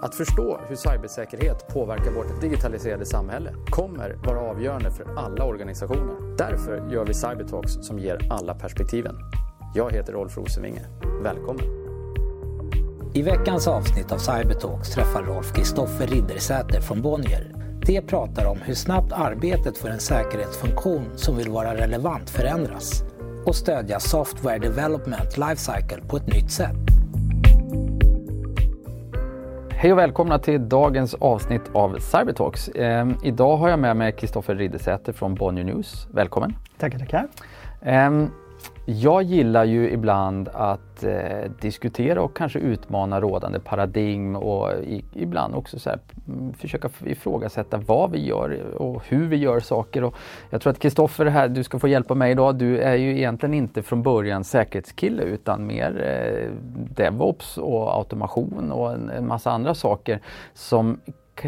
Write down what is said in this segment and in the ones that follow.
Att förstå hur cybersäkerhet påverkar vårt digitaliserade samhälle kommer vara avgörande för alla organisationer. Därför gör vi Cybertalks som ger alla perspektiven. Jag heter Rolf Rosenvinge. Välkommen! I veckans avsnitt av Cybertalks träffar Rolf Kristoffer Riddersäter från Bonnier. De pratar om hur snabbt arbetet för en säkerhetsfunktion som vill vara relevant förändras och stödja software development lifecycle på ett nytt sätt. Hej och välkomna till dagens avsnitt av Cybertalks. Eh, idag har jag med mig Kristoffer Riddersäter från Bonnier News. Välkommen! Tackar, tackar! Eh, jag gillar ju ibland att eh, diskutera och kanske utmana rådande paradigm och i, ibland också så här, mm, försöka ifrågasätta vad vi gör och hur vi gör saker. Och jag tror att Kristoffer här, du ska få hjälpa mig idag. Du är ju egentligen inte från början säkerhetskille utan mer eh, DevOps och automation och en, en massa andra saker som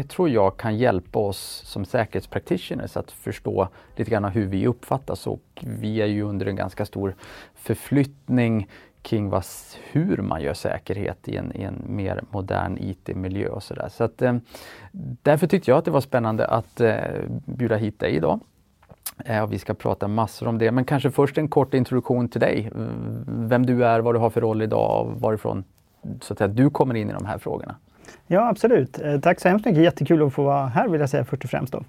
tror jag kan hjälpa oss som säkerhetspractitioners att förstå lite grann hur vi uppfattas och vi är ju under en ganska stor förflyttning kring vad, hur man gör säkerhet i en, i en mer modern IT-miljö och sådär. Så att, eh, därför tyckte jag att det var spännande att eh, bjuda hit dig idag. Eh, och vi ska prata massor om det, men kanske först en kort introduktion till dig. Vem du är, vad du har för roll idag och varifrån så att säga, du kommer in i de här frågorna. Ja, absolut. Eh, tack så hemskt mycket. Jättekul att få vara här vill jag säga först och främst. Då.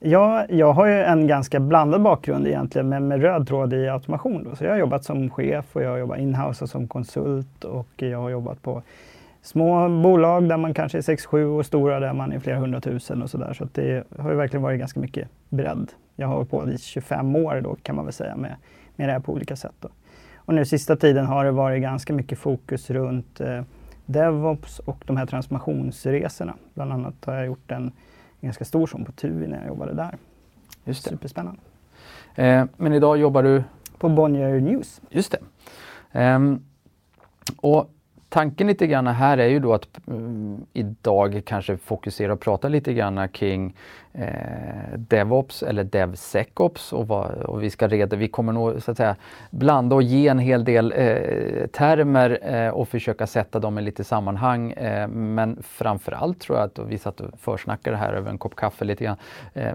Ja, jag har ju en ganska blandad bakgrund egentligen med, med röd tråd i automation. Då. Så jag har jobbat som chef och jag har jobbat inhouse och som konsult och jag har jobbat på små bolag där man kanske är 6-7 och stora där man är flera hundratusen och sådär. Så, så det har ju verkligen varit ganska mycket bredd. Jag har hållit på i 25 år då kan man väl säga med, med det här på olika sätt. Då. Och nu sista tiden har det varit ganska mycket fokus runt eh, DevOps och de här transformationsresorna. Bland annat har jag gjort en ganska stor sån på TUI när jag jobbade där. Just det. Superspännande. Eh, men idag jobbar du? På Bonnier News. Just det. Eh, och tanken lite grann här är ju då att um, idag kanske fokusera och prata lite grann kring eh, DevOps eller DevSecOps och, vad, och vi ska reda, vi kommer nog så att säga blanda och ge en hel del eh, termer eh, och försöka sätta dem i lite sammanhang. Eh, men framförallt tror jag att vi satt och försnackade här över en kopp kaffe lite grann eh,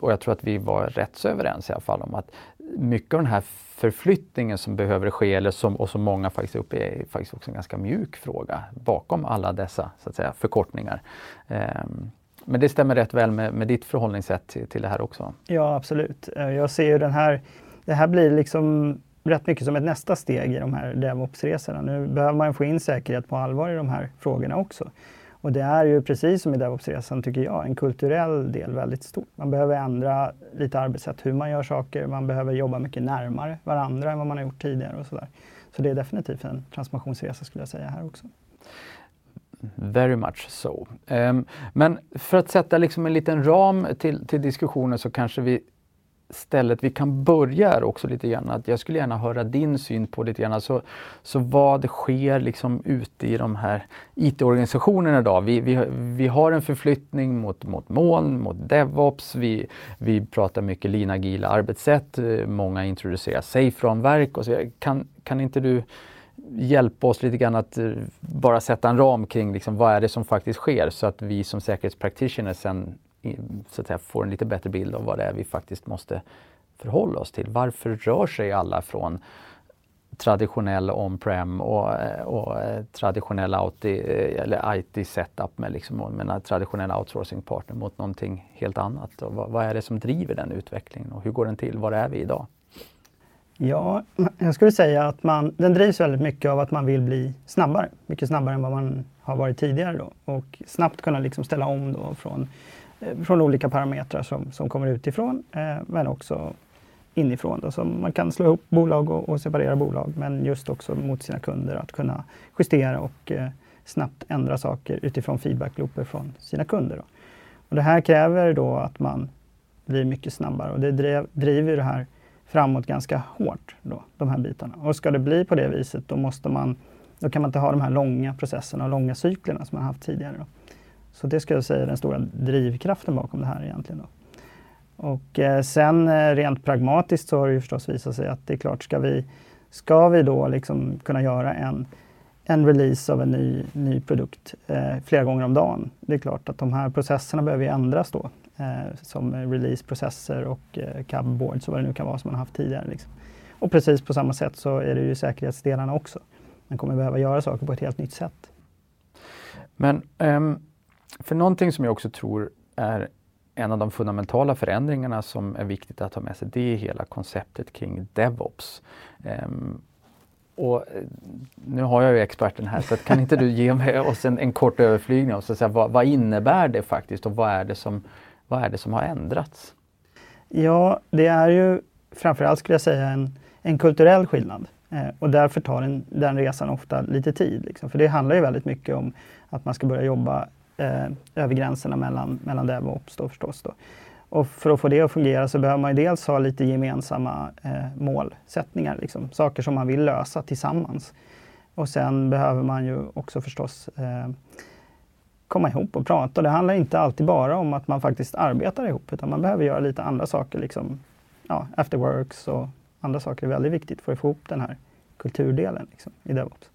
och jag tror att vi var rätt så överens i alla fall om att mycket av den här förflyttningen som behöver ske eller som, och som många faktiskt upp är faktiskt också en ganska mjuk fråga bakom alla dessa så att säga, förkortningar. Um, men det stämmer rätt väl med, med ditt förhållningssätt till, till det här också? Ja absolut. Eh, jag ser ju den här, det här blir liksom rätt mycket som ett nästa steg i de här DevOps-resorna. Nu behöver man få in säkerhet på allvar i de här frågorna också. Och det är ju precis som i DevOps-resan, tycker jag, en kulturell del väldigt stor. Man behöver ändra lite arbetssätt, hur man gör saker. Man behöver jobba mycket närmare varandra än vad man har gjort tidigare och sådär. Så det är definitivt en transformationsresa skulle jag säga här också. Very much so. Um, men för att sätta liksom en liten ram till, till diskussionen så kanske vi stället vi kan börja är också lite grann att jag skulle gärna höra din syn på lite grann. Så, så vad sker liksom ute i de här IT-organisationerna idag? Vi, vi, vi har en förflyttning mot, mot moln, mot DevOps. Vi, vi pratar mycket linagila arbetssätt. Många introducerar safe-ramverk och så Kan, kan inte du hjälpa oss lite grann att eh, bara sätta en ram kring liksom, vad är det som faktiskt sker så att vi som säkerhetspraktitioner sen så att säga, får en lite bättre bild av vad det är vi faktiskt måste förhålla oss till. Varför rör sig alla från traditionell on-prem och, och eh, traditionell IT, eh, eller IT setup med, liksom, med en traditionell outsourcing partner mot någonting helt annat. Och vad, vad, är det som driver den utvecklingen och hur går den till? Var är vi idag? Ja, jag skulle säga att man, den drivs väldigt mycket av att man vill bli snabbare. Mycket snabbare än vad man har varit tidigare då. Och snabbt kunna liksom ställa om då från Eh, från olika parametrar som, som kommer utifrån, eh, men också inifrån. Då. Så man kan slå ihop bolag och, och, separera bolag, men just också mot sina kunder att kunna justera och eh, snabbt ändra saker utifrån feedbacklooper från sina kunder. Då. Och det här kräver då att man blir mycket snabbare och det drev, driver det här framåt ganska hårt, då, de här bitarna. Och ska det bli på det viset, då måste man då kan man inte ha de här långa processerna och långa cyklerna som man haft tidigare. Då. Så det skulle jag säga är den stora drivkraften bakom det här egentligen. Då. Och eh, sen eh, rent pragmatiskt så har det ju förstås visat sig att det är klart, ska vi, ska vi då liksom kunna göra en en release av en ny, ny produkt eh, flera gånger om dagen. Det är klart att de här processerna behöver ändras då. Eh, som releaseprocesser och eh, cubboards och vad det nu kan vara som man haft tidigare. Liksom. Och precis på samma sätt så är det ju säkerhetsdelarna också. Man kommer behöva göra saker på ett helt nytt sätt. Men um, för någonting som jag också tror är en av de fundamentala förändringarna som är viktigt att ha med sig, det är hela konceptet kring DevOps. Um, och eh, nu har jag ju experten här, så kan inte du ge mig oss en, en kort överflygning och så säga, vad, vad, innebär det faktiskt och vad är det, som, vad är det som har ändrats? Ja, det är ju framförallt skulle jag säga en, en kulturell skillnad. Eh, och därför tar den, den resan ofta lite tid. Liksom. För det handlar ju väldigt mycket om att man ska börja jobba eh, över gränserna mellan, mellan DevOps då förstås. Då. Och för att få det att fungera så behöver man ju dels ha lite gemensamma eh, målsättningar, liksom, saker som man vill lösa tillsammans. Och sen behöver man ju också förstås eh, komma ihop och prata. Det handlar inte alltid bara om att man faktiskt arbetar ihop, utan man behöver göra lite andra saker, liksom, ja, afterworks och andra saker är väldigt viktigt för att få ihop den här kulturdelen liksom, i DevOps.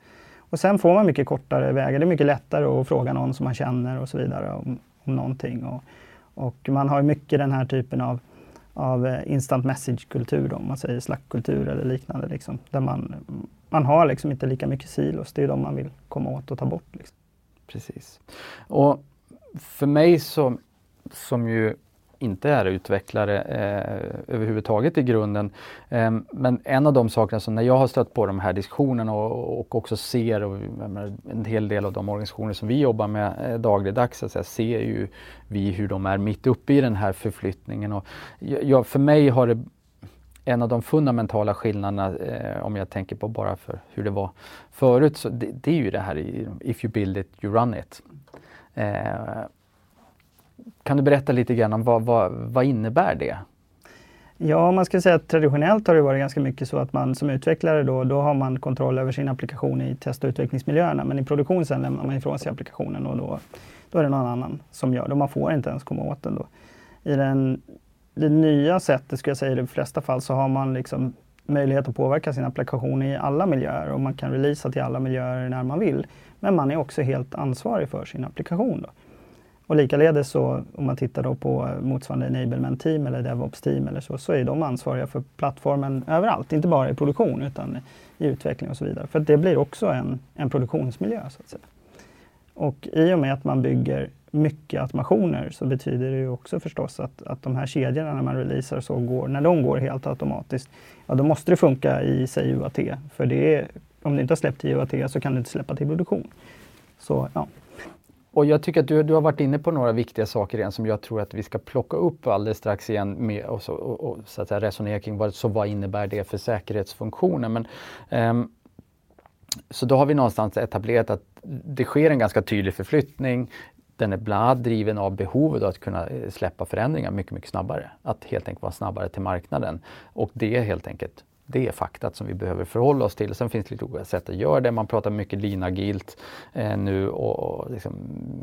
Och sen får man mycket kortare vägar. Det är mycket lättare att fråga någon som man känner och så vidare om, om någonting. Och, och man har mycket den här typen av, av eh, instant message-kultur, om man säger Slack-kultur eller liknande. Liksom, där man, man har liksom inte lika mycket silos. Det är de man vill komma åt och ta bort. Liksom. Precis. Och för mig som, som ju inte är utvecklare eh, överhuvudtaget i grunden. Eh, men en av de sakerna som när jag har stött på de här diskussionerna och, och också ser och, en hel del av de organisationer som vi jobbar med eh, dagligdags så säga, ser ju vi hur de är mitt uppe i den här förflyttningen. Och jag, för mig har det en av de fundamentala skillnaderna, eh, om jag tänker på bara för hur det var förut, så det, det är ju det här if you build it, you run it. Eh, kan du berätta lite grann om vad, vad, vad innebär det? Ja, man ska säga att traditionellt har det varit ganska mycket så att man som utvecklare då, då har man kontroll över sin applikation i test och utvecklingsmiljöerna. Men i produktion sen lämnar man ifrån sig applikationen och då, då är det någon annan som gör det. Man får inte ens komma åt den då. I den, det nya sättet, skulle jag säga i de flesta fall, så har man liksom möjlighet att påverka sin applikation i alla miljöer och man kan releasa till alla miljöer när man vill. Men man är också helt ansvarig för sin applikation. Då. Och likaledes så om man tittar då på motsvarande enablement team eller DevOps team eller så, så är de ansvariga för plattformen överallt, inte bara i produktion utan i utveckling och så vidare. För det blir också en, en produktionsmiljö så att säga. Och i och med att man bygger mycket automationer så betyder det ju också förstås att, att de här kedjorna när man releasar så går, när de går helt automatiskt, ja då måste det funka i säg UAT. För det är, om du inte har släppt i UAT så kan du inte släppa till produktion. Så ja, och jag tycker att du, du har varit inne på några viktiga saker igen som jag tror att vi ska plocka upp alldeles strax igen med, och, så, och, och så att säga, resonera kring vad, så vad innebär det för säkerhetsfunktionen. Men, um, så då har vi någonstans etablerat att det sker en ganska tydlig förflyttning. Den är bland annat driven av behovet att kunna eh, släppa förändringar mycket, mycket snabbare. Att helt enkelt vara snabbare till marknaden. Och det är helt enkelt det är faktat som vi behöver förhålla oss till. Sen finns det lite olika sätt att göra det. Man pratar mycket linagilt eh, nu och, och liksom,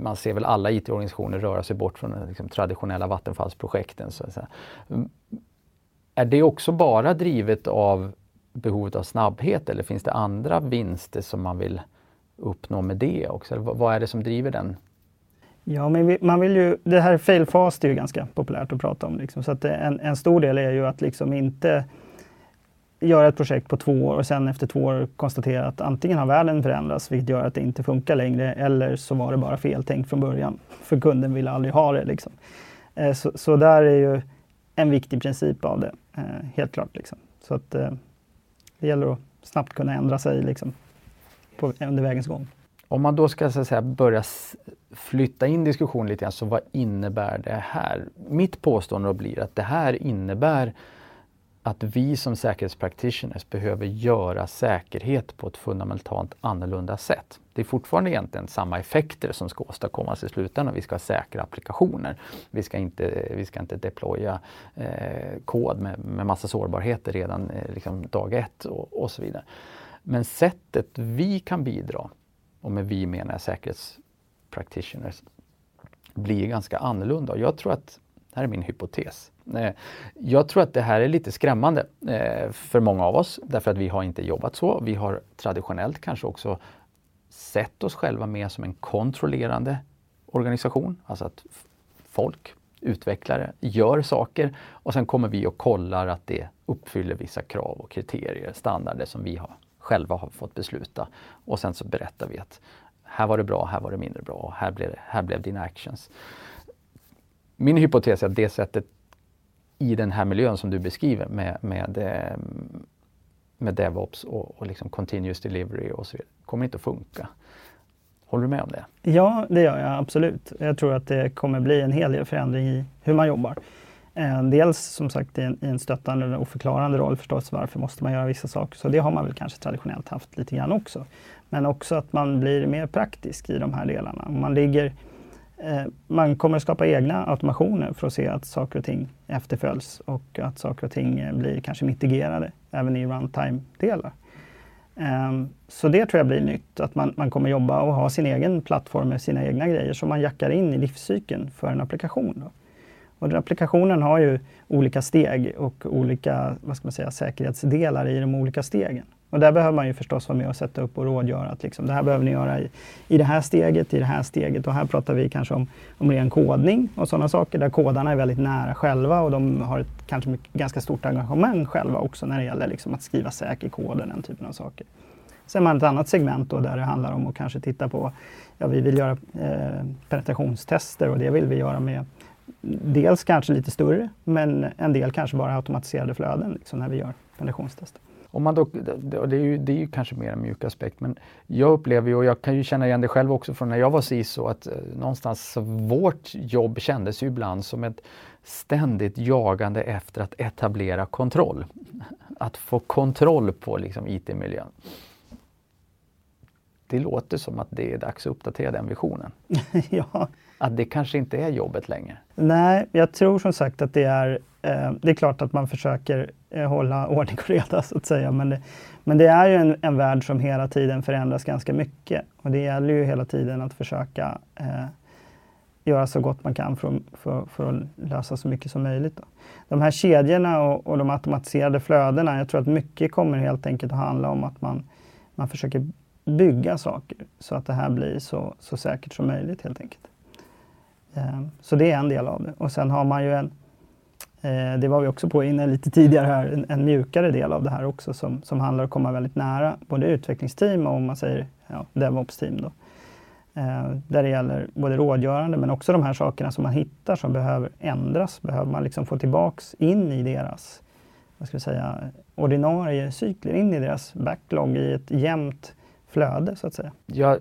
man ser väl alla IT-organisationer röra sig bort från de liksom, traditionella vattenfallsprojekten. Så, så. Mm. Är det också bara drivet av behovet av snabbhet eller finns det andra vinster som man vill uppnå med det också? Vad är det som driver den Ja, men man vill ju, det här fail fast är ju ganska populärt att prata om. Liksom. Så att en, en stor del är ju att liksom inte göra ett projekt på två år och sen efter två år konstatera att antingen har världen förändrats, vilket gör att det inte funkar längre, eller så var det bara fel tänkt från början. För kunden ville aldrig ha det. Liksom. Eh, så, så, där är ju en viktig princip av det, eh, helt klart. Liksom. Så att eh, det gäller att snabbt kunna ändra sig liksom, på, under vägens gång. Om man då ska så att säga, börja flytta in diskussionen lite grann, så vad innebär det här? Mitt påstående blir att det här innebär att vi som säkerhetspractitioners behöver göra säkerhet på ett fundamentalt annorlunda sätt. Det är fortfarande egentligen samma effekter som ska åstadkommas i slutändan. Vi ska ha säkra applikationer. Vi ska inte, vi ska inte deploya eh, kod med, med massa sårbarheter redan eh, liksom dag ett och, och så vidare. Men sättet vi kan bidra, och med vi menar jag säkerhetspractitioners, blir ganska annorlunda. Jag tror att, det här är min hypotes, Eh, jag tror att det här är lite skrämmande eh, för många av oss därför att vi har inte jobbat så. Vi har traditionellt kanske också sett oss själva mer som en kontrollerande organisation. Alltså att folk, utvecklare, gör saker och sen kommer vi och kollar att det uppfyller vissa krav och kriterier, standarder som vi har, själva har fått besluta. Och sen så berättar vi att här var det bra, här var det mindre bra och här blev, här blev dina actions. Min hypotes är att det sättet i den här miljön som du beskriver med, med, eh, med DevOps och, och liksom continuous delivery och så vidare, kommer inte att funka. Håller du med om det? Ja, det gör jag absolut. Jag tror att det kommer bli en hel del förändring i hur man jobbar. Eh, dels som sagt i en, i en stöttande och förklarande roll förstås. Varför måste man göra vissa saker? Så det har man väl kanske traditionellt haft lite grann också. Men också att man blir mer praktisk i de här delarna. Man, ligger, Eh, man kommer skapa egna automationer för att se att saker och ting efterföljs och att saker och ting eh, blir kanske mitigerade även i runtime-delar. Ehm, så det tror jag blir nytt, att man, man kommer jobba och ha sin egen plattform med sina egna grejer som man jackar in i livscykeln för en applikation. Då. Och den applikationen har ju olika steg och olika vad ska man säga, säkerhetsdelar i de olika stegen. Och där behöver man ju förstås vara med och sätta upp och rådgöra att liksom, det här behöver ni göra i, i det här steget, i det här steget. Och här pratar vi kanske om, om ren kodning och sådana saker där kodarna är väldigt nära själva och de har ett kanske mycket, ganska stort engagemang själva också när det gäller liksom att skriva säker kod och den typen av saker. Sen har man ett annat segment då där det handlar om att kanske titta på, ja vi vill göra eh, penetrationstester och det vill vi göra med dels kanske lite större, men en del kanske bara automatiserade flöden liksom, när vi gör penetrationstester. Om man då, det, är ju, det är ju kanske mer en mjuk aspekt, men jag upplever ju, och jag kan ju känna igen det själv också från när jag var CISO, att eh, någonstans vårt jobb kändes ju ibland som ett ständigt jagande efter att etablera kontroll. Att få kontroll på liksom, IT-miljön. Det låter som att det är dags att uppdatera den visionen. ja. Att det kanske inte är jobbet längre. Nej, jag tror som sagt att det är Eh, det är klart att man försöker eh, hålla ordning och reda så att säga. Men det, men det är ju en, en värld som hela tiden förändras ganska mycket. Och det gäller ju hela tiden att försöka eh, göra så gott man kan för, för, för att lösa så mycket som möjligt. Då. De här kedjorna och, och de automatiserade flödena, jag tror att mycket kommer helt enkelt att handla om att man, man försöker bygga saker så att det här blir så, så säkert som möjligt helt enkelt. Eh, så det är en del av det. Och sen har man ju en, eh, det var vi också på inne lite tidigare här, en, en mjukare del av det här också som, som handlar om att komma väldigt nära både utvecklingsteam och om man säger ja, DevOps-team. Då. Eh, där det gäller både rådgörande men också de här sakerna som man hittar som behöver ändras, behöver man liksom få tillbaks in i deras vad ska vi säga, ordinarie cykler, in i deras backlog i ett jämnt flöde så att säga. Jag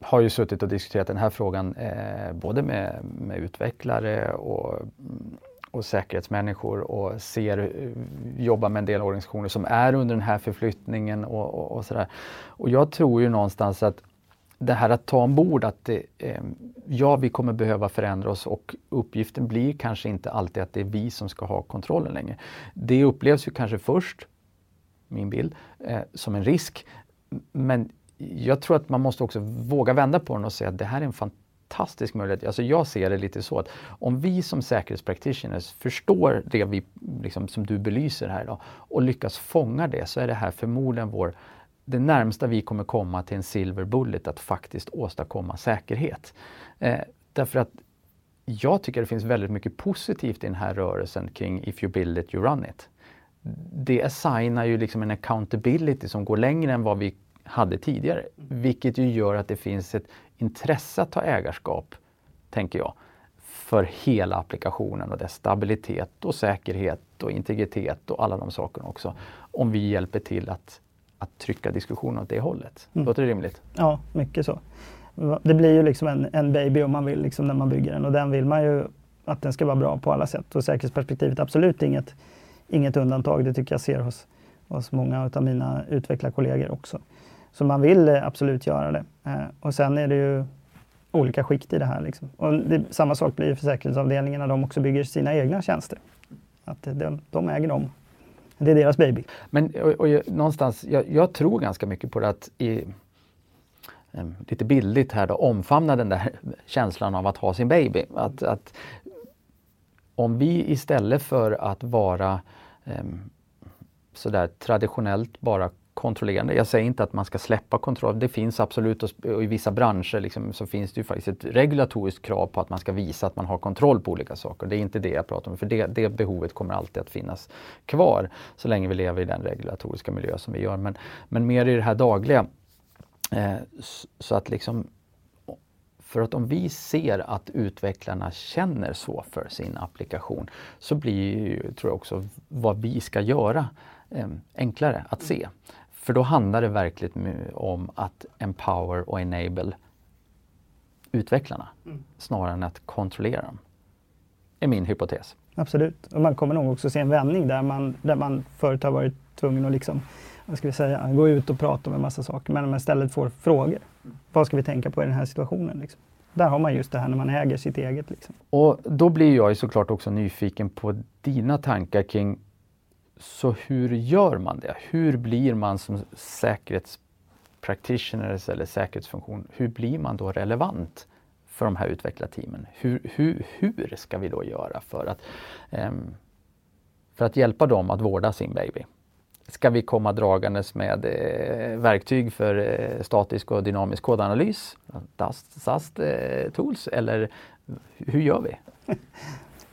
har ju suttit och diskuterat den här frågan eh, både med, med utvecklare och, mm, och säkerhetsmänniskor och ser, eh, jobbar med en del organisationer som är under den här förflyttningen och, och, och sådär. Och jag tror ju någonstans att det här att ta ombord att det, eh, ja, vi kommer behöva förändra oss och uppgiften blir kanske inte alltid att det är vi som ska ha kontrollen längre. Det upplevs ju kanske först, min bild, eh, som en risk. Men jag tror att man måste också våga vända på den och säga att det här är en fantastisk fantastisk möjlighet. Alltså jag ser det lite så att om vi som säkerhetspractitioners förstår det vi, liksom, som du belyser här idag och lyckas fånga det så är det här förmodligen vår det närmsta vi kommer komma till en silver bullet att faktiskt åstadkomma säkerhet. Eh, därför att jag tycker det finns väldigt mycket positivt i den här rörelsen kring If you build it, you run it. Det assignar ju liksom en accountability som går längre än vad vi hade tidigare. Vilket ju gör att det finns ett intresse att ta ägarskap, tänker jag, för hela applikationen och dess stabilitet och säkerhet och integritet och alla de sakerna också. Om vi hjälper till att, att trycka diskussionen åt det hållet. Mm. Låter det rimligt? Ja, mycket så. Det blir ju liksom en, en baby om man vill liksom när man bygger den och den vill man ju att den ska vara bra på alla sätt. Och säkerhetsperspektivet absolut inget, inget undantag. Det tycker jag ser hos, hos många av mina utvecklarkollegor också. Så man vill eh, absolut göra det. Eh, och sen är det ju olika skikt i det här. Liksom. Och det, samma sak blir för säkerhetsavdelningarna, när de också bygger sina egna tjänster. Att eh, de, de äger dem. Det är deras baby. Men och, och, någonstans, jag, jag, tror ganska mycket på det att i, eh, lite bildligt här då, omfamna den där känslan av att ha sin baby. Att, att om vi istället för att vara eh, sådär traditionellt bara kontrollerande. Jag säger inte att man ska släppa kontroll. Det finns absolut och i vissa branscher liksom, så finns det ju faktiskt ett regulatoriskt krav på att man ska visa att man har kontroll på olika saker. Det är inte det jag pratar om för det, det behovet kommer alltid att finnas kvar så länge vi lever i den regulatoriska miljö som vi gör. Men, men mer i det här dagliga. Eh, så att liksom för att om vi ser att utvecklarna känner så för sin applikation så blir ju, tror jag också vad vi ska göra eh, enklare att se. För då handlar det verkligen om att empower och enable utvecklarna mm. snarare än att kontrollera dem. är min hypotes. Absolut, och man kommer nog också se en vändning där man, där man förut har varit tvungen att liksom, vad ska vi säga, gå ut och prata om en massa saker men man istället får frågor. Vad ska vi tänka på i den här situationen? Liksom? Där har man just det här när man äger sitt eget. Liksom. Och då blir jag såklart också nyfiken på dina tankar kring så hur gör man det? Hur blir man som säkerhetspractitioners eller säkerhetsfunktion, hur blir man då relevant för de här utvecklarteamen? Hur, hur, hur ska vi då göra för att, um, för att hjälpa dem att vårda sin baby? Ska vi komma dragandes med eh, verktyg för eh, statisk och dynamisk kodanalys, DAST, SAST eh, tools, eller hur gör vi?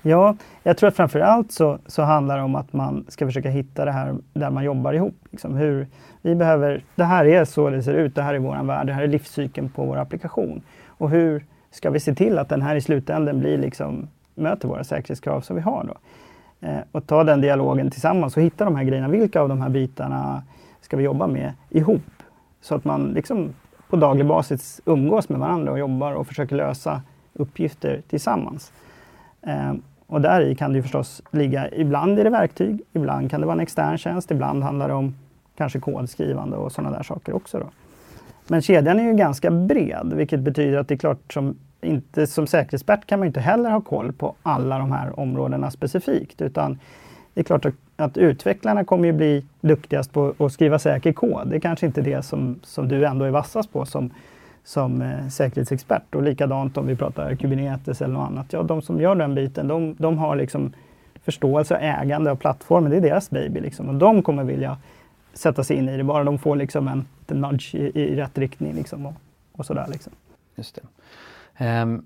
Ja, jag tror att framförallt så, så handlar det om att man ska försöka hitta det här där man jobbar ihop. Liksom hur vi behöver, det här är så det ser ut, det här är vår värld, det här är livscykeln på vår applikation. Och hur ska vi se till att den här i slutändan blir liksom, möter våra säkerhetskrav som vi har då? Eh, och ta den dialogen tillsammans och hitta de här grejerna. Vilka av de här bitarna ska vi jobba med ihop? Så att man liksom på daglig basis umgås med varandra och jobbar och försöker lösa uppgifter tillsammans. Eh, och där i kan det förstås ligga, ibland är det verktyg, ibland kan det vara en extern tjänst, ibland handlar det om kanske kodskrivande och sådana där saker också. Då. Men kedjan är ju ganska bred, vilket betyder att det är klart som inte, som säkerhetsexpert kan man inte heller ha koll på alla de här områdena specifikt, utan det är klart att, att utvecklarna kommer ju bli duktigast på att skriva säker kod. Det är kanske inte det som, som du ändå är vassast på som, som eh, säkerhetsexpert. Och likadant om vi pratar Kubernetes eller något annat. Ja, de som gör den biten, de, de har liksom förståelse och ägande av plattformen. Det är deras baby. Liksom. Och de kommer vilja sätta sig in i det, bara de får liksom en, en nudge i, i rätt riktning. Liksom, och, och sådär, liksom. Just det. Um,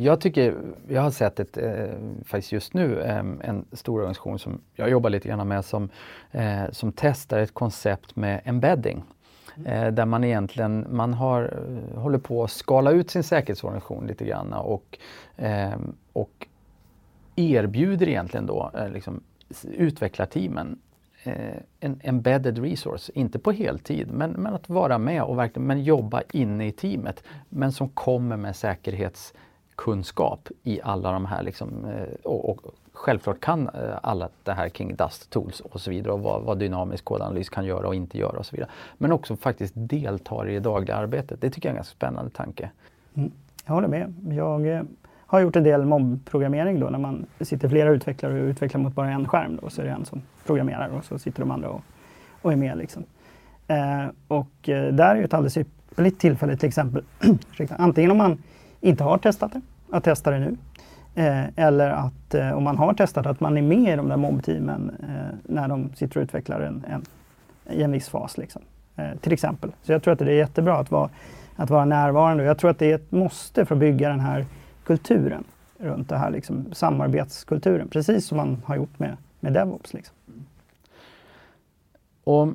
jag tycker, jag har sett ett, eh, faktiskt just nu, eh, en stor organisation som jag jobbar lite grann med som, eh, som testar ett koncept med embedding. Eh, där man egentligen man har, eh, håller på att skala ut sin säkerhetsorganisation lite grann och, ehm, och erbjuder egentligen då eh, liksom, utvecklarteamen eh, en embedded resource, inte på heltid, men, men att vara med och verkligen men jobba inne i teamet. Men som kommer med säkerhetskunskap i alla de här liksom, eh, och, och självklart kan eh, alla det här kring Dust Tools och så vidare och vad, vad dynamisk kodanalys kan göra och inte göra och så vidare. Men också faktiskt deltar i det dagliga arbetet. Det tycker jag är en ganska spännande tanke. Mm, jag håller med. Jag eh, har gjort en del mobbprogrammering då när man sitter flera utvecklare och utvecklar mot bara en skärm. Då, så är det en som programmerar och så sitter de andra och, och är med. Liksom. Eh, och eh, där är ju ett alldeles ypperligt tillfälle till exempel, antingen om man inte har testat det, att testa det nu. Eh, eller att eh, om man har testat att man är med i de där mobbteamen eh, när de sitter och utvecklar en, en, i en viss fas. Liksom. Eh, till exempel. Så jag tror att det är jättebra att vara, att vara närvarande. Jag tror att det är ett måste för att bygga den här kulturen runt det här, liksom, samarbetskulturen. Precis som man har gjort med, med DevOps. Liksom. Och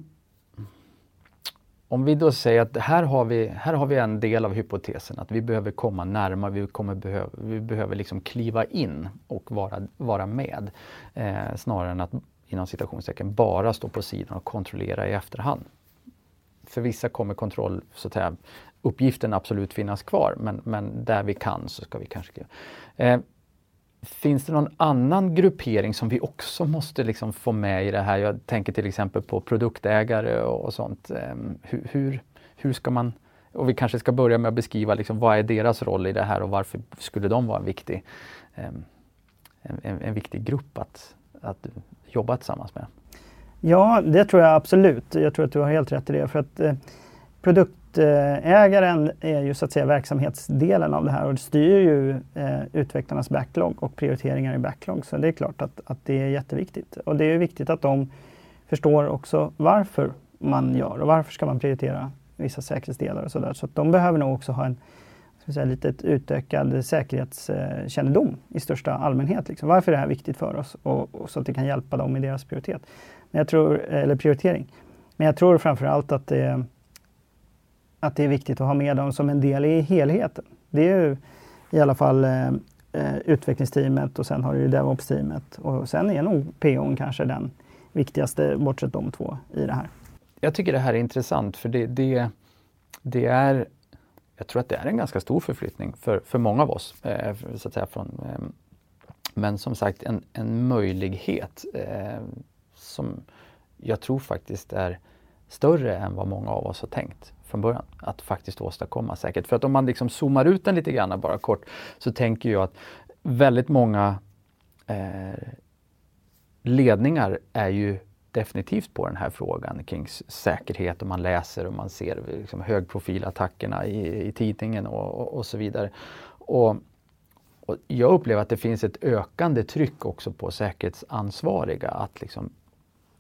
om vi då säger att här har vi, här har vi en del av hypotesen att vi behöver komma närmare, vi, kommer behöva, vi behöver liksom kliva in och vara, vara med. Eh, snarare än att inom citationstecken bara stå på sidan och kontrollera i efterhand. För vissa kommer kontroll, så att säga, uppgiften absolut finnas kvar men, men där vi kan så ska vi kanske... Eh, Finns det någon annan gruppering som vi också måste liksom få med i det här? Jag tänker till exempel på produktägare och sånt. Ehm, hur, hur, hur ska man, och vi kanske ska börja med att beskriva liksom, vad är deras roll i det här och varför skulle de vara en viktig, ehm, en, en, en viktig grupp att, att jobba tillsammans med? Ja, det tror jag absolut. Jag tror att du har helt rätt i det. För att eh, produkt Produktägaren är ju så att säga verksamhetsdelen av det här och styr ju eh, utvecklarnas backlog och prioriteringar i backlog. Så det är klart att, att det är jätteviktigt. Och det är viktigt att de förstår också varför man gör och varför ska man prioritera vissa säkerhetsdelar och sådär. Så att de behöver nog också ha en ska säga, lite utökad säkerhetskännedom i största allmänhet. Liksom. Varför är det här viktigt för oss? Och, och, så att det kan hjälpa dem i deras prioritet. Men jag tror, eller prioritering. Men jag tror framför allt att det, att det är viktigt att ha med dem som en del i helheten. Det är ju i alla fall eh, eh utvecklingsteamet och sen har du ju DevOps-teamet och sen är nog PO kanske den viktigaste, bortsett de två, i det här. Jag tycker det här är intressant för det, det, det är jag tror att det är en ganska stor förflyttning för, för många av oss. Eh, så att säga, från, eh, men som sagt en, en möjlighet eh, som jag tror faktiskt är större än vad många av oss har tänkt från början. Att faktiskt åstadkomma säkert. För att om man liksom zoomar ut den lite grann bara kort så tänker jag att väldigt många eh, ledningar är ju definitivt på den här frågan kring säkerhet och man läser och man ser liksom högprofilattackerna i, i tidningen och, och, och så vidare. Och, och, jag upplever att det finns ett ökande tryck också på säkerhetsansvariga att liksom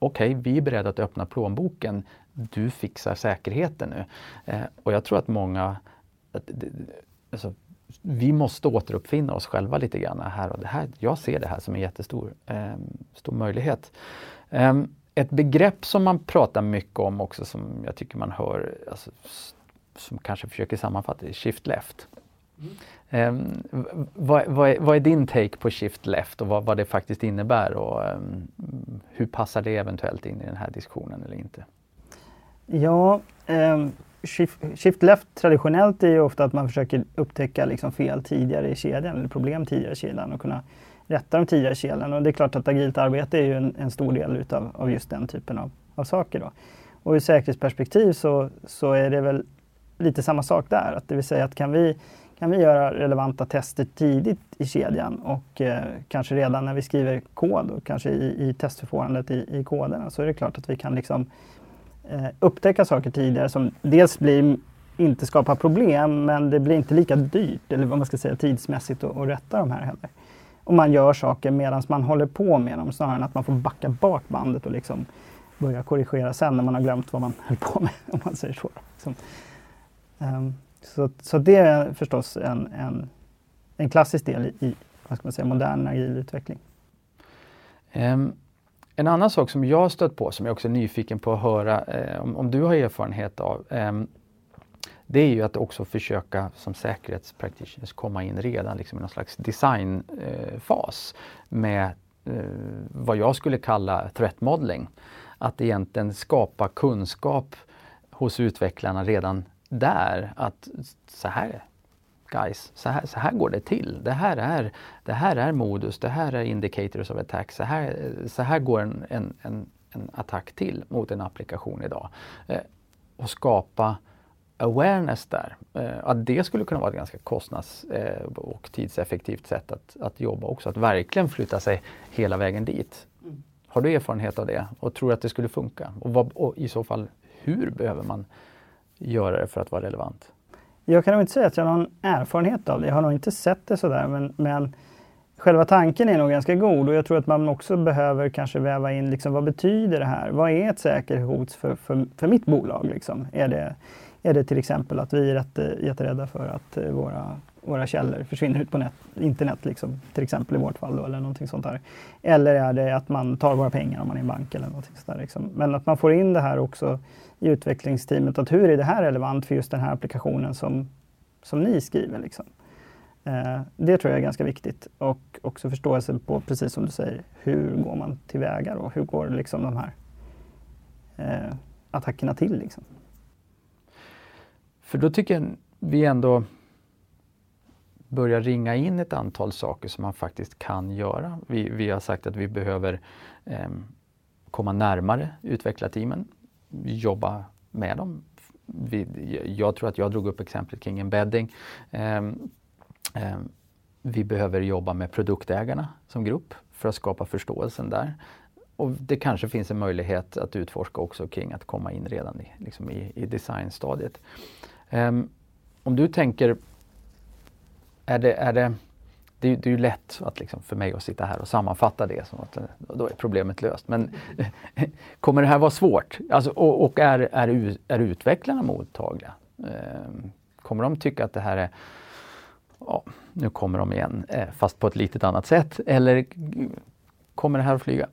okej, okay, vi är beredda att öppna plånboken. Du fixar säkerheten nu. Eh, och jag tror att många att, alltså, vi måste återuppfinna oss själva lite grann här och det här. Jag ser det här som en jättestor eh, stor möjlighet. Eh, ett begrepp som man pratar mycket om också som jag tycker man hör, alltså, som kanske försöker sammanfatta är shift left. Mm. Um, vad, vad, är, vad, är, din take på shift left och vad, vad det faktiskt innebär och um, hur passar det eventuellt in i den här diskussionen eller inte? Ja, um, shift, shift, left traditionellt är ju ofta att man försöker upptäcka liksom fel tidigare i kedjan eller problem tidigare i kedjan och kunna rätta de tidigare kedjan. Och det är klart att agilt arbete är ju en, en stor del utav, av just den typen av, av saker. Då. Och ur säkerhetsperspektiv så, så är det väl lite samma sak där. Att det vill säga att kan vi, kan vi göra relevanta tester tidigt i kedjan och eh, kanske redan när vi skriver kod och kanske i, i testförfarandet i, i koderna så är det klart att vi kan liksom, eh, upptäcka saker tidigare som dels blir inte skapar problem men det blir inte lika dyrt eller vad man ska säga tidsmässigt att rätta de här heller och man gör saker medan man håller på med dem snarare än att man får backa bak bandet och liksom börja korrigera sen när man har glömt vad man höll på med. om man säger så. Liksom. um, så, så, det är förstås en, en, en klassisk del i, vad ska man säga, modern agil utveckling. Um, ehm, en annan sak som jag stött på som jag också är nyfiken på att höra um, om, du har erfarenhet av. Um, det är ju att också försöka som säkerhetspraktitioner komma in redan liksom i någon slags designfas eh, med uh, vad jag skulle kalla threat modeling. Att egentligen skapa kunskap hos utvecklarna redan där att så här guys, så här, så här går det till. Det här, är, det här är modus, det här är indicators of attack. Så här, så här går en, en, en, en attack till mot en applikation idag. Eh, och skapa awareness där. Eh, att det skulle kunna vara ett ganska kostnads eh, och tidseffektivt sätt att, att jobba också. Att verkligen flytta sig hela vägen dit. Mm. Har du erfarenhet av det och tror att det skulle funka? Och, vad, och i så fall, hur behöver man göra det för att vara relevant? Jag kan nog inte säga att jag har någon erfarenhet av det. Jag har nog inte sett det sådär men, men själva tanken är nog ganska god och jag tror att man också behöver kanske väva in liksom, vad betyder det här? Vad är ett säkerhetshot för, för, för mitt bolag? Liksom? Är det är det till exempel att vi är rätt, eh, jätterädda för att eh, våra, våra källor försvinner ut på net, internet, liksom, till exempel i vårt fall, då, eller någonting sånt där. Eller är det att man tar våra pengar om man är en bank eller någonting sånt där. Liksom. Men att man får in det här också i utvecklingsteamet, att hur är det här relevant för just den här applikationen som, som ni skriver? Liksom. Eh, det tror jag är ganska viktigt och också förståelse på, precis som du säger, hur går man tillväga och Hur går liksom de här eh, attackerna till? Liksom? För då tycker jag vi ändå börjar ringa in ett antal saker som man faktiskt kan göra. Vi, vi har sagt att vi behöver eh, komma närmare utvecklarteamen, jobba med dem. Vi, jag tror att jag drog upp exemplet kring embedding. Eh, Eh, vi behöver jobba med produktägarna som grupp för att skapa förståelsen där. Och det kanske finns en möjlighet att utforska också kring att komma in redan i, liksom i, i designstadiet. Um, om du tänker, är det, är det, det, det är ju lätt att liksom för mig att sitta här och sammanfatta det som att eh, då är problemet löst. Men kommer det här vara svårt? Alltså, och, och är, är, är utvecklarna mottagliga? Eh, kommer de tycka att det här är ja, nu kommer de igen, eh, fast på ett litet annat sätt. Eller kommer det här att flyga?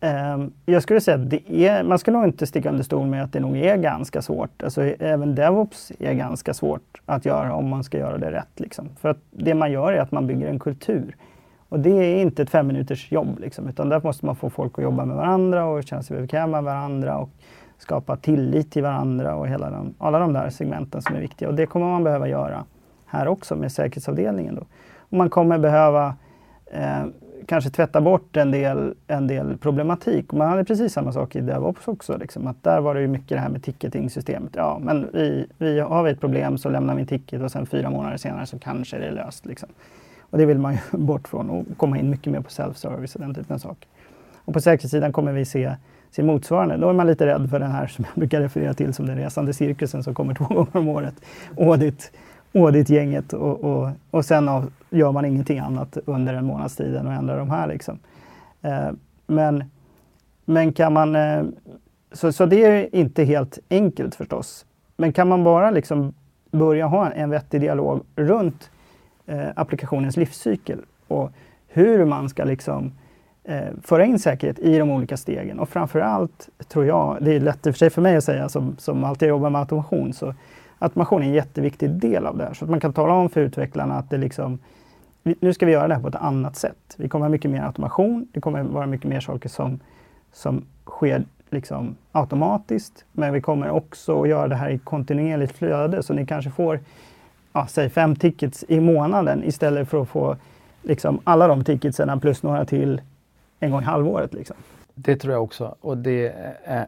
Ehm, jag skulle säga att det är, man ska nog inte sticka under stol med att det nog är ganska svårt. Alltså, även DevOps är ganska svårt att göra om man ska göra det rätt. Liksom. För att det man gör är att man bygger en kultur. Och det är inte ett fem minuters jobb, liksom, utan där måste man få folk att jobba med varandra och känna sig bekväma med varandra och skapa tillit till varandra och hela de, alla de där segmenten som är viktiga. Och det kommer man behöva göra här också med säkerhetsavdelningen. Då. Och man kommer behöva eh, kanske tvätta bort en del, en del problematik. Man hade precis samma sak i DevOps också. Liksom, att där var det ju mycket det här med ticketing-systemet. Ja, men vi, vi har vi ett problem så lämnar vi en ticket och sen fyra månader senare så kanske det är löst. Liksom. Och det vill man ju bort från och komma in mycket mer på self-service och den typen av saker. Och på säkerhetssidan kommer vi se, se motsvarande. Då är man lite rädd för den här som jag brukar referera till som den resande cirkusen som kommer två gånger om året. Audit auditgänget och, och, och sen av, gör man ingenting annat under en månads tid än att ändra de här. Liksom. Eh, men, men kan man... Eh, så, så det är inte helt enkelt förstås. Men kan man bara liksom börja ha en, vettig dialog runt eh, applikationens livscykel och hur man ska liksom eh, föra in säkerhet i de olika stegen. Och framförallt tror jag, det är lätt i och för sig för mig att säga som, som alltid jobbar med automation, så automation är en jätteviktig del av det här. Så att man kan tala om för utvecklarna att det liksom, nu ska vi göra det här på ett annat sätt. Vi kommer ha mycket mer automation. Det kommer vara mycket mer saker som, som sker liksom automatiskt. Men vi kommer också att göra det här i kontinuerligt flöde. Så ni kanske får, ja, säg fem tickets i månaden istället för att få liksom alla de ticketsen plus några till en gång i halvåret. Liksom. Det tror jag också. Och det är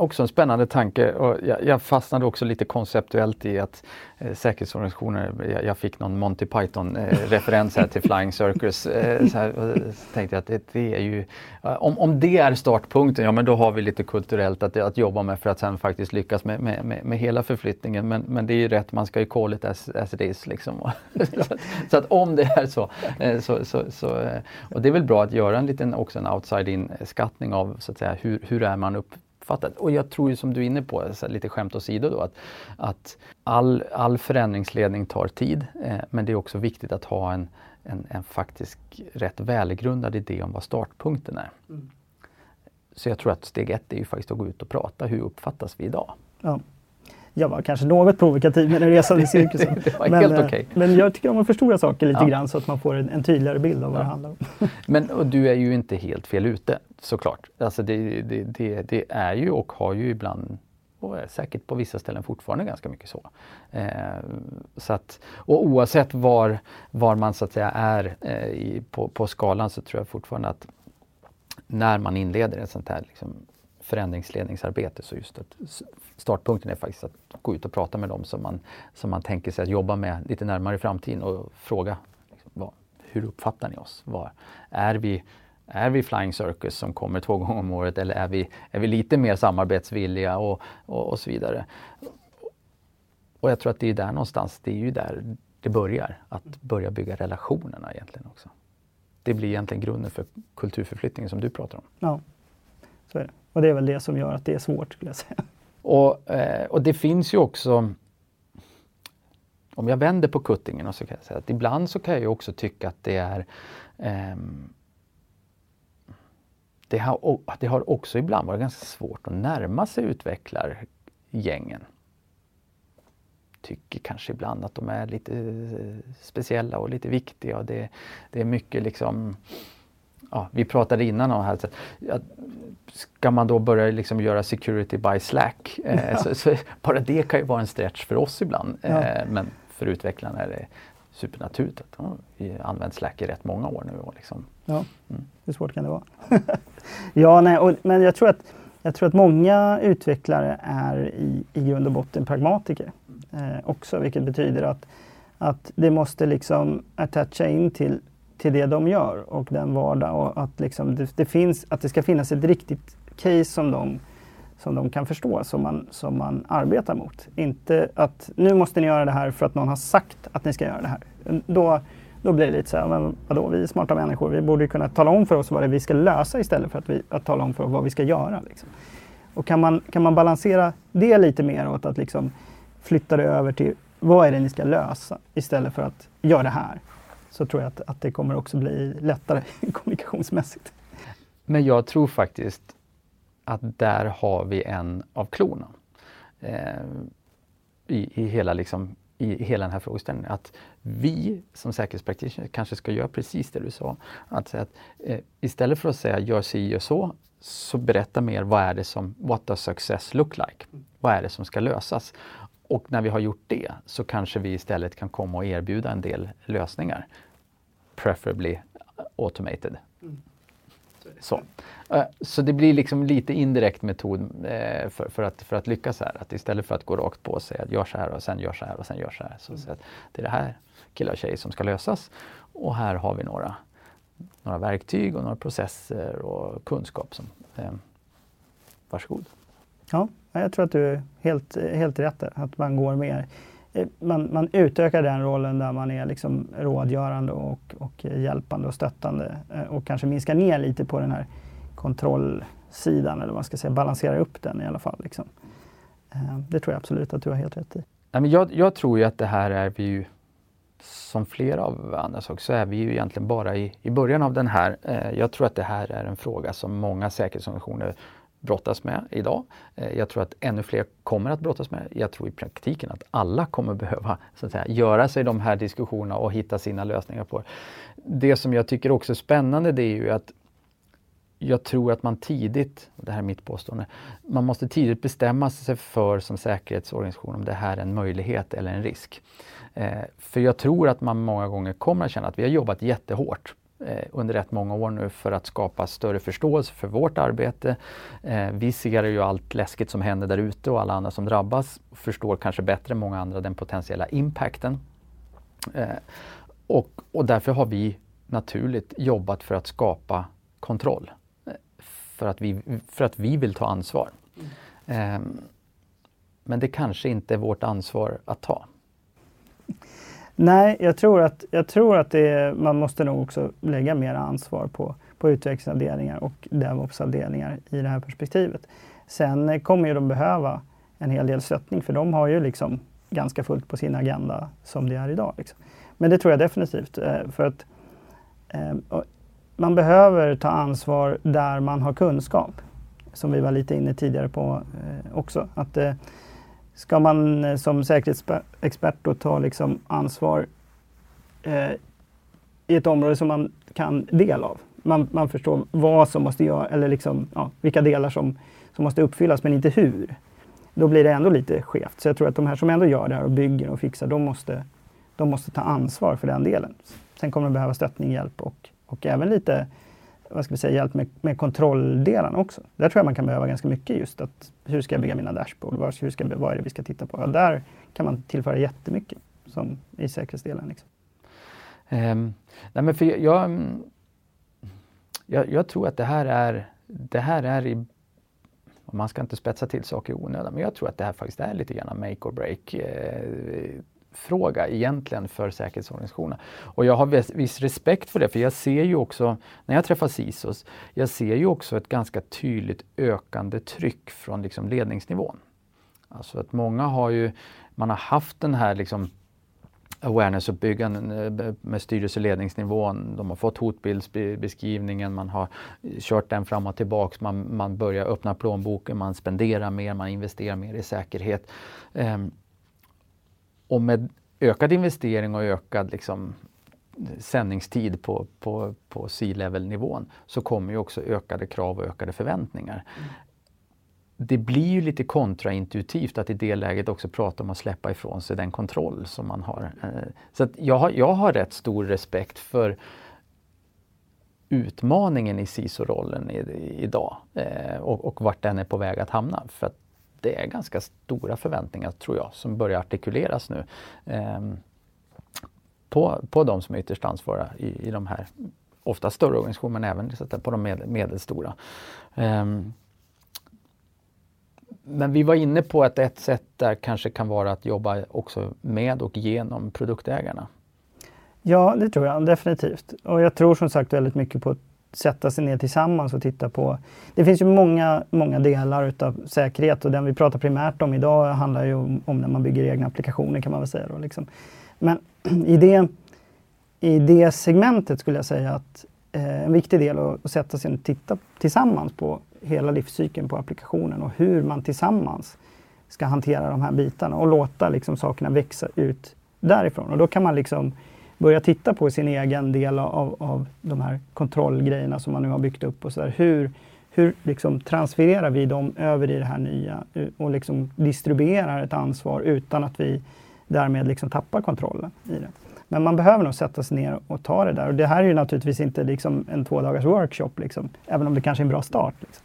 också en spännande tanke och jag, jag fastnade också lite konceptuellt i att eh, säkerhetsorganisationer, jag, jag, fick någon Monty Python-referens eh, här till Flying Circus. Eh, så, här, och så tänkte jag att det, det, är ju, eh, om, om det är startpunkten, ja men då har vi lite kulturellt att, att jobba med för att sen faktiskt lyckas med, med, med, med hela förflyttningen. Men, men det är ju rätt, man ska ju call it as, as it is. Liksom. så, så, att om det är så, eh, så, så, så, eh, och det är väl bra att göra en liten också en outside-in skattning av så att säga, hur, hur är man upp uppfattat. Och jag tror ju som du är inne på, lite skämt åsido då, att, att all, all förändringsledning tar tid. Eh, men det är också viktigt att ha en, en, en faktisk rätt välgrundad idé om vad startpunkten är. Mm. Så jag tror att steg ett är ju faktiskt att gå ut och prata. Hur uppfattas vi idag? Ja jag var kanske något provokativ med den resande cirkusen. det men, helt okay. men jag tycker om att förstora saker lite ja. grann så att man får en, en tydligare bild av vad ja. det handlar om. men och du är ju inte helt fel ute såklart. Alltså det, det, det, det är ju och har ju ibland och är säkert på vissa ställen fortfarande ganska mycket så. Eh, så att, och oavsett var, var man så att säga är eh, i, på, på skalan så tror jag fortfarande att när man inleder ett sånt här liksom, förändringsledningsarbete så just att startpunkten är faktiskt att gå ut och prata med dem som man, som man tänker sig att jobba med lite närmare i framtiden och fråga liksom, vad, hur uppfattar ni oss? Var, är, vi, är vi Flying Circus som kommer två gånger om året eller är vi, är vi lite mer samarbetsvilliga och, och, och så vidare? Och jag tror att det är där någonstans, det är ju där det börjar, att börja bygga relationerna egentligen också. Det blir egentligen grunden för kulturförflyttningen som du pratar om. Ja, så är det. Och det är väl det som gör att det är svårt skulle jag säga. Och, eh, och det finns ju också om jag vänder på kuttingen så kan jag säga att ibland så kan jag ju också tycka att det är eh, det, har, det har också ibland varit ganska svårt att närma sig utvecklargängen. Tycker kanske ibland att de är lite eh, speciella och lite viktiga. Och det, det är mycket liksom ja, vi pratade innan om här, att, ska man då börja liksom göra security by Slack? Eh, ja. så, så, bara det kan ju vara en stretch för oss ibland. Ja. Eh, men för utvecklarna är det supernaturligt. Att, oh, vi använt Slack i rätt många år nu. Och liksom. Ja, mm. hur svårt kan det vara? ja, nej, och, men jag tror, att, jag tror att många utvecklare är i, i grund och botten pragmatiker eh, också, vilket betyder att, att det måste liksom attacha in till till det de gör och den vardag och att, liksom det, det, finns, att det ska finnas ett riktigt case som de, som de kan förstå, som man, som man arbetar mot. Inte att nu måste ni göra det här för att någon har sagt att ni ska göra det här. Då, då blir det lite så här, men vadå, vi är smarta människor, vi borde kunna tala om för oss vad det är vi ska lösa istället för att, vi, att tala om för oss vad vi ska göra. Liksom. Och kan man, kan man balansera det lite mer åt att liksom flytta det över till vad är det ni ska lösa istället för att göra det här. Så tror jag att, att det kommer också bli lättare kommunikationsmässigt. Men jag tror faktiskt att där har vi en av klorna. Eh, i, i, hela liksom, i hela den här frågeställningen. Att vi som säkerhetspraktiker kanske ska göra precis det du sa. Att, att eh, istället för att säga gör si och så, så berätta mer vad är det som, what does success look like? Vad är det som ska lösas? Och när vi har gjort det så kanske vi istället kan komma och erbjuda en del lösningar. Preferably automated. Mm. Så. Eh, så det blir liksom lite indirekt metod eh, för, för, att, för att lyckas här. Att istället för att gå rakt på och säga att gör så här och sen gör så här och sen gör så här. Så, mm. att det är det här killar och tjejer som ska lösas. Och här har vi några, några verktyg och några processer och kunskap. Som, eh, varsågod. Ja, jag tror att du är helt, helt rätt där. Att man går mer Eh, man, man utökar den rollen där man är liksom rådgörande och, och hjälpande och stöttande eh, och kanske minskar ner lite på den här kontrollsidan eller vad man ska säga, balanserar upp den i alla fall. Liksom. Eh, det tror jag absolut att du har helt rätt i. jag, jag tror ju att det här är vi ju som flera av andra saker så är vi ju egentligen bara i, i början av den här. jag tror att det här är en fråga som många säkerhetsorganisationer brottas med idag. Eh, jag tror att ännu fler kommer att brottas med. Jag tror i praktiken att alla kommer behöva så att säga, göra sig de här diskussionerna och hitta sina lösningar på det. Det som jag tycker också är spännande det är ju att jag tror att man tidigt, det här är mitt påstående, man måste tidigt bestämma sig för som säkerhetsorganisation om det här är en möjlighet eller en risk. Eh, för jag tror att man många gånger kommer att känna att vi har jobbat jättehårt under rätt många år nu för att skapa större förståelse för vårt arbete. Eh, vi ser ju allt läskigt som händer där ute och alla andra som drabbas förstår kanske bättre än många andra den potentiella impacten. Eh, och, och därför har vi naturligt jobbat för att skapa kontroll. För att vi, för att vi vill ta ansvar. Mm. Men det kanske inte är vårt ansvar att ta. Nej, jag tror att, jag tror att det, man måste nog också lägga mer ansvar på, på utvecklingsavdelningar och DevOps-avdelningar i det här perspektivet. Sen kommer ju de behöva en hel del stöttning för de har ju liksom ganska fullt på sin agenda som det är idag. Liksom. Men det tror jag definitivt. Eh, för att eh, man behöver ta ansvar där man har kunskap. Som vi var lite inne tidigare på eh, också. Att ska man eh, som säkerhetsexpert då ta liksom ansvar eh, i ett område som man kan del av. Man, man förstår vad som måste göras, eller liksom, ja, vilka delar som, som måste uppfyllas, men inte hur. Då blir det ändå lite skevt. Så jag tror att de här som ändå gör det här och bygger och fixar, de måste, de måste ta ansvar för den delen. Sen kommer de behöva stöttning, hjälp och, och även lite vad ska vi säga, hjälp med, med kontrolldelarna också. Där tror jag man kan behöva ganska mycket just att hur ska jag bygga mina dashboard? Var, hur ska, vad är det vi ska titta på? Ja, där kan man tillföra jättemycket som i säkerhetsdelen. Liksom. Um, nej men för jag, mm, jag, jag, tror att det här är, det här är i man ska inte spetsa till saker i onödan, men jag tror att det här faktiskt är lite grann make or break eh, fråga egentligen för säkerhetsorganisationerna. Och jag har viss respekt för det, för jag ser ju också, när jag träffar CISOs, jag ser ju också ett ganska tydligt ökande tryck från liksom ledningsnivån. Alltså att många har ju, man har haft den här liksom awareness-uppbyggande eh, med styrelse och ledningsnivån. De har fått hotbildsbeskrivningen, man har kört den fram och tillbaks. Man, man börjar öppna plånboken, man spenderar mer, man investerar mer i säkerhet. Um, och med ökad investering och ökad liksom, sändningstid på, på, på C-level-nivån så kommer ju också ökade krav och ökade förväntningar. Mm. Det blir ju lite kontraintuitivt att i det läget också prata om att släppa ifrån sig den kontroll som man har. Eh, så jag, har, jag har rätt stor respekt för utmaningen i CISO-rollen idag eh, och, och vart den är på väg att hamna. För att det är ganska stora förväntningar, tror jag, som börjar artikuleras nu eh, på, på de som är ytterst ansvariga i, i de här, ofta större organisationerna, men även så att på de med, medelstora. Eh, men vi var inne på att ett sätt där kanske kan vara att jobba också med och genom produktägarna. Ja, det tror jag definitivt. Och jag tror som sagt väldigt mycket på ett sätta sig ner tillsammans och titta på... Det finns ju många, många delar utav säkerhet och den vi pratar primärt om idag handlar ju om, om när man bygger egna applikationer kan man väl säga. Då, liksom. Men i det, i det segmentet skulle jag säga att eh, en viktig del är att sätta sig och titta tillsammans på hela livscykeln på applikationen och hur man tillsammans ska hantera de här bitarna och låta liksom sakerna växa ut därifrån. Och då kan man liksom börja titta på sin egen del av, av de här kontrollgrejerna som man nu har byggt upp och så där. Hur, hur liksom transfererar vi dem över i det här nya eh, och liksom distribuerar ett ansvar utan att vi därmed liksom tappar kontrollen i det. Men man behöver nog sätta sig ner och ta det där. Och det här är ju naturligtvis inte liksom en två dagars workshop, liksom, även om det kanske är en bra start. Liksom.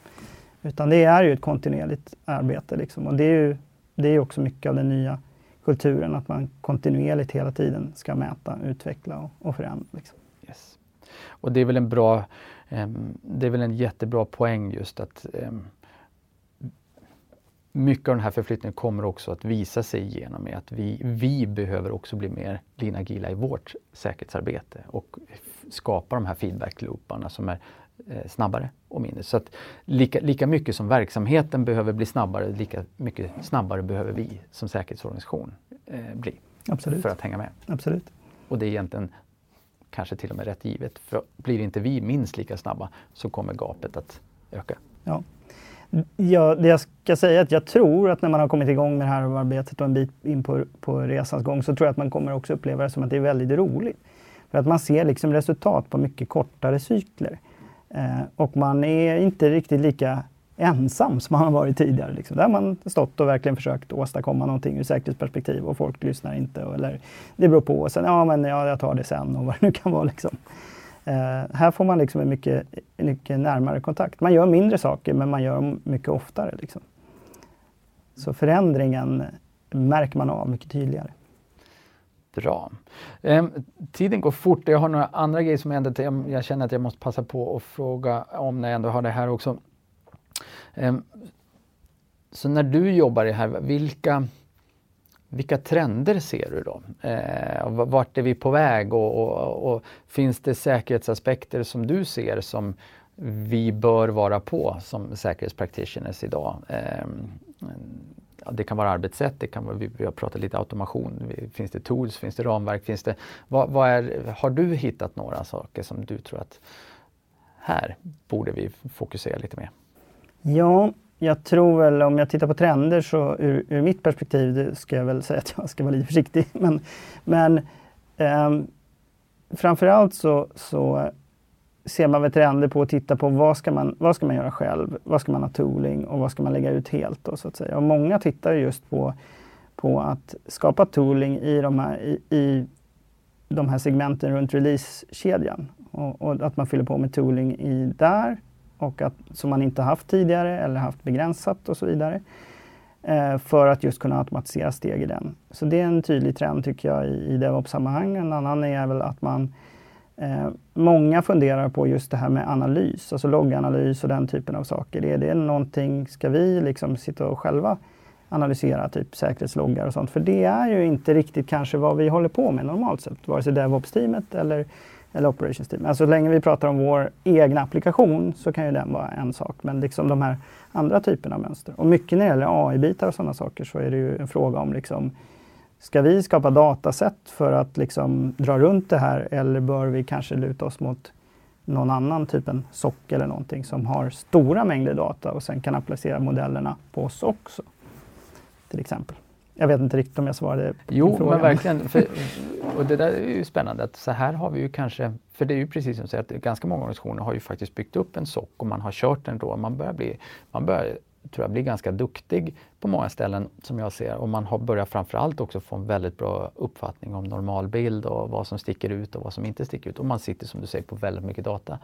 Utan det är ju ett kontinuerligt arbete. Liksom. Och det är ju det är också mycket av den nya kulturen, att man kontinuerligt hela tiden ska mäta, utveckla och, och förändra. Liksom. Yes. Och det är väl en bra, um, det är väl en jättebra poäng just att um, mycket av den här förflyttningen kommer också att visa sig genom att vi, vi behöver också bli mer linagila i vårt säkerhetsarbete och skapa de här feedback-looparna som är snabbare och mindre. Så att lika, lika mycket som verksamheten behöver bli snabbare, lika mycket snabbare behöver vi som säkerhetsorganisation eh, bli. Absolut. För att hänga med. Absolut. Och det är egentligen kanske till och med rätt givet. För blir inte vi minst lika snabba så kommer gapet att öka. Ja. Ja, det jag ska säga är att jag tror att när man har kommit igång med det här arbetet och en bit in på, på resans gång så tror jag att man kommer också uppleva det som att det är väldigt roligt. För att man ser liksom resultat på mycket kortare cykler. Eh, och man är inte riktigt lika ensam som man har varit tidigare. Liksom. Där har man stått och verkligen försökt åstadkomma någonting ur säkerhetsperspektiv och folk lyssnar inte. eller det beror på. Och sen, ja men ja, jag tar det sen och vad det nu kan vara. Liksom. Eh, här får man liksom en mycket, mycket närmare kontakt. Man gör mindre saker men man gör dem mycket oftare. Liksom. Så förändringen märker man av mycket tydligare. Bra. Eh, tiden går fort. Jag har några andra grejer som jag, jag känner att jag måste passa på att fråga om när jag ändå har det här också. Eh, så när du jobbar i det här, vilka, vilka trender ser du då? Eh, vart är vi på väg och, och, och, finns det säkerhetsaspekter som du ser som vi bör vara på som säkerhetspractitioners idag? Eh, ja, det kan vara arbetssätt, det kan vara, vi, vi har pratat lite automation, finns det tools, finns det ramverk, finns det, vad, vad är, har du hittat några saker som du tror att här borde vi fokusera lite mer? Ja, jag tror väl om jag tittar på trender så ur, ur mitt perspektiv ska jag väl säga att jag ska vara lite försiktig. Men, men eh, framförallt så, så ser man väl trender på att titta på vad ska, man, vad ska man göra själv? Vad ska man ha tooling och vad ska man lägga ut helt? Då, så att säga. Och många tittar just på, på att skapa tooling i de här, i, i de här segmenten runt releasekedjan. Och, och, att man fyller på med tooling i där och att, som man inte haft tidigare eller haft begränsat och så vidare. Eh, för att just kunna automatisera steg i den. Så det är en tydlig trend tycker jag i, i DevOps-sammanhang. En annan är väl att man Eh, många funderar på just det här med analys, alltså logganalys och den typen av saker. Är det någonting, ska vi liksom sitta och själva analysera typ säkerhetsloggar och sånt? För det är ju inte riktigt kanske vad vi håller på med normalt sett, vare sig DevOps-teamet eller, eller Operations-teamet. Alltså så länge vi pratar om vår egna applikation så kan ju den vara en sak, men liksom de här andra typerna av mönster. Och mycket när det gäller AI-bitar och sådana saker så är det ju en fråga om liksom Ska vi skapa datasätt för att liksom dra runt det här eller bör vi kanske luta oss mot någon annan, typ en SOC eller någonting som har stora mängder data och sen kan applicera modellerna på oss också. Till exempel. Jag vet inte riktigt om jag svarade på Jo, frågan. men verkligen. För, och det där är ju spännande att så här har vi ju kanske, för det är ju precis som du säger att ganska många organisationer har ju faktiskt byggt upp en SOC och man har kört den då. Man börjar bli, man börjar tror jag blir ganska duktig på många ställen som jag ser och man har börjat framförallt också få en väldigt bra uppfattning om normalbild och vad som sticker ut och vad som inte sticker ut och man sitter som du säger på väldigt mycket data.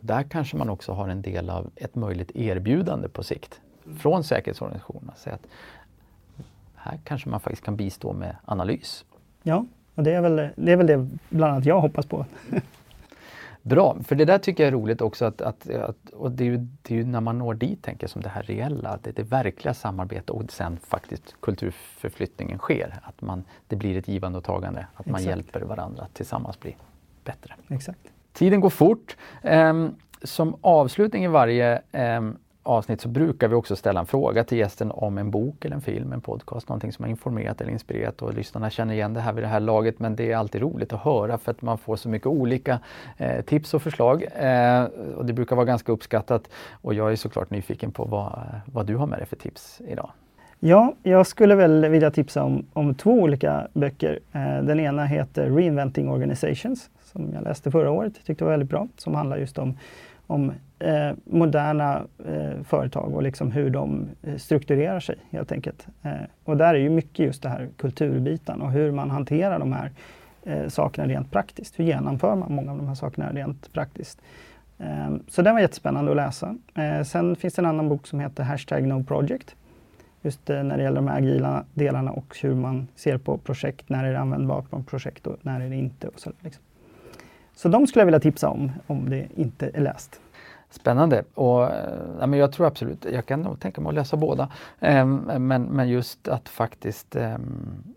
Där kanske man också har en del av ett möjligt erbjudande på sikt från säkerhetsorganisationerna. Så att här kanske man faktiskt kan bistå med analys. Ja, och det är väl det, är väl det bland annat jag hoppas på. Bra, för det där tycker jag är roligt också att, att, att och det är, ju, det är ju när man når dit tänker jag som det här reella, det, det verkliga samarbetet och sen faktiskt kulturförflyttningen sker. Att man, det blir ett givande och tagande, att man hjälper varandra att tillsammans bli bättre. Exakt. Tiden går fort. Um, som avslutning i varje um, avsnitt så brukar vi också ställa en fråga till gästen om en bok eller en film, en podcast, någonting som har informerat eller inspirerat och lyssnarna känner igen det här vid det här laget men det är alltid roligt att höra för att man får så mycket olika eh, tips och förslag eh, och det brukar vara ganska uppskattat och jag är såklart nyfiken på vad, vad du har med dig för tips idag. Ja, jag skulle väl vilja tipsa om, om två olika böcker. Eh, den ena heter Reinventing Organizations som jag läste förra året, tyckte var väldigt bra, som handlar just om om eh, moderna eh, företag och liksom hur de eh, strukturerar sig helt enkelt. Eh, och där är ju mycket just det här kulturbiten och hur man hanterar de här eh, sakerna rent praktiskt. Hur genomför man många av de här sakerna rent praktiskt? Eh, så den var jättespännande att läsa. Eh, sen finns det en annan bok som heter Hashtag No Project. Just eh, när det gäller de här agila delarna och hur man ser på projekt. När är det användbart på projekt och när är det inte? Och så, liksom. Så de skulle jag vilja tipsa om, om det inte är läst. Spännande. Och, eh, ja, men jag tror absolut, jag kan nog tänka mig att läsa båda. Um, men, men just att faktiskt, um,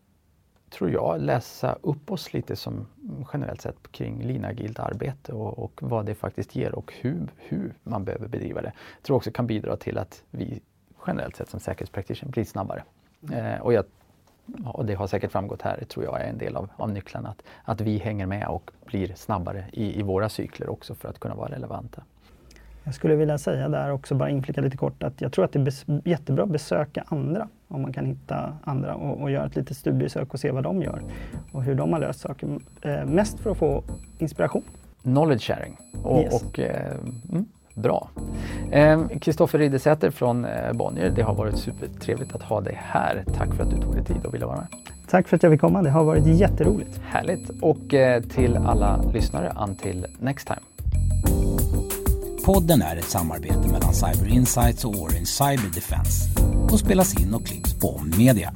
tror jag, läsa upp oss lite som generellt sett kring linagilt arbete och, och, vad det faktiskt ger och hur, hur man behöver bedriva det. Jag tror också kan bidra till att vi generellt sett som säkerhetspraktiker blir snabbare. Uh, och jag och det har säkert framgått här, tror jag är en del av, av nycklarna, att, att vi hänger med och blir snabbare i, i våra cykler också för att kunna vara relevanta. Jag skulle vilja säga där också, bara inflika lite kort, att jag tror att det är jättebra att besöka andra. Om man kan hitta andra och, och göra ett litet studiebesök och se vad de gör och hur de har löst saker. Eh, mest för att få inspiration. Knowledge sharing. Och, yes. och eh, mm, Bra. Kristoffer eh, Riddersäter från eh, Bonnier, det har varit supertrevligt att ha dig här. Tack för att du tog dig tid och ville vara med. Tack för att jag fick komma. Det har varit jätteroligt. Härligt. Och eh, till alla lyssnare, until next time. Podden är ett samarbete mellan Cyber Insights och Orange Cyber Defense och spelas in och klipps på Media.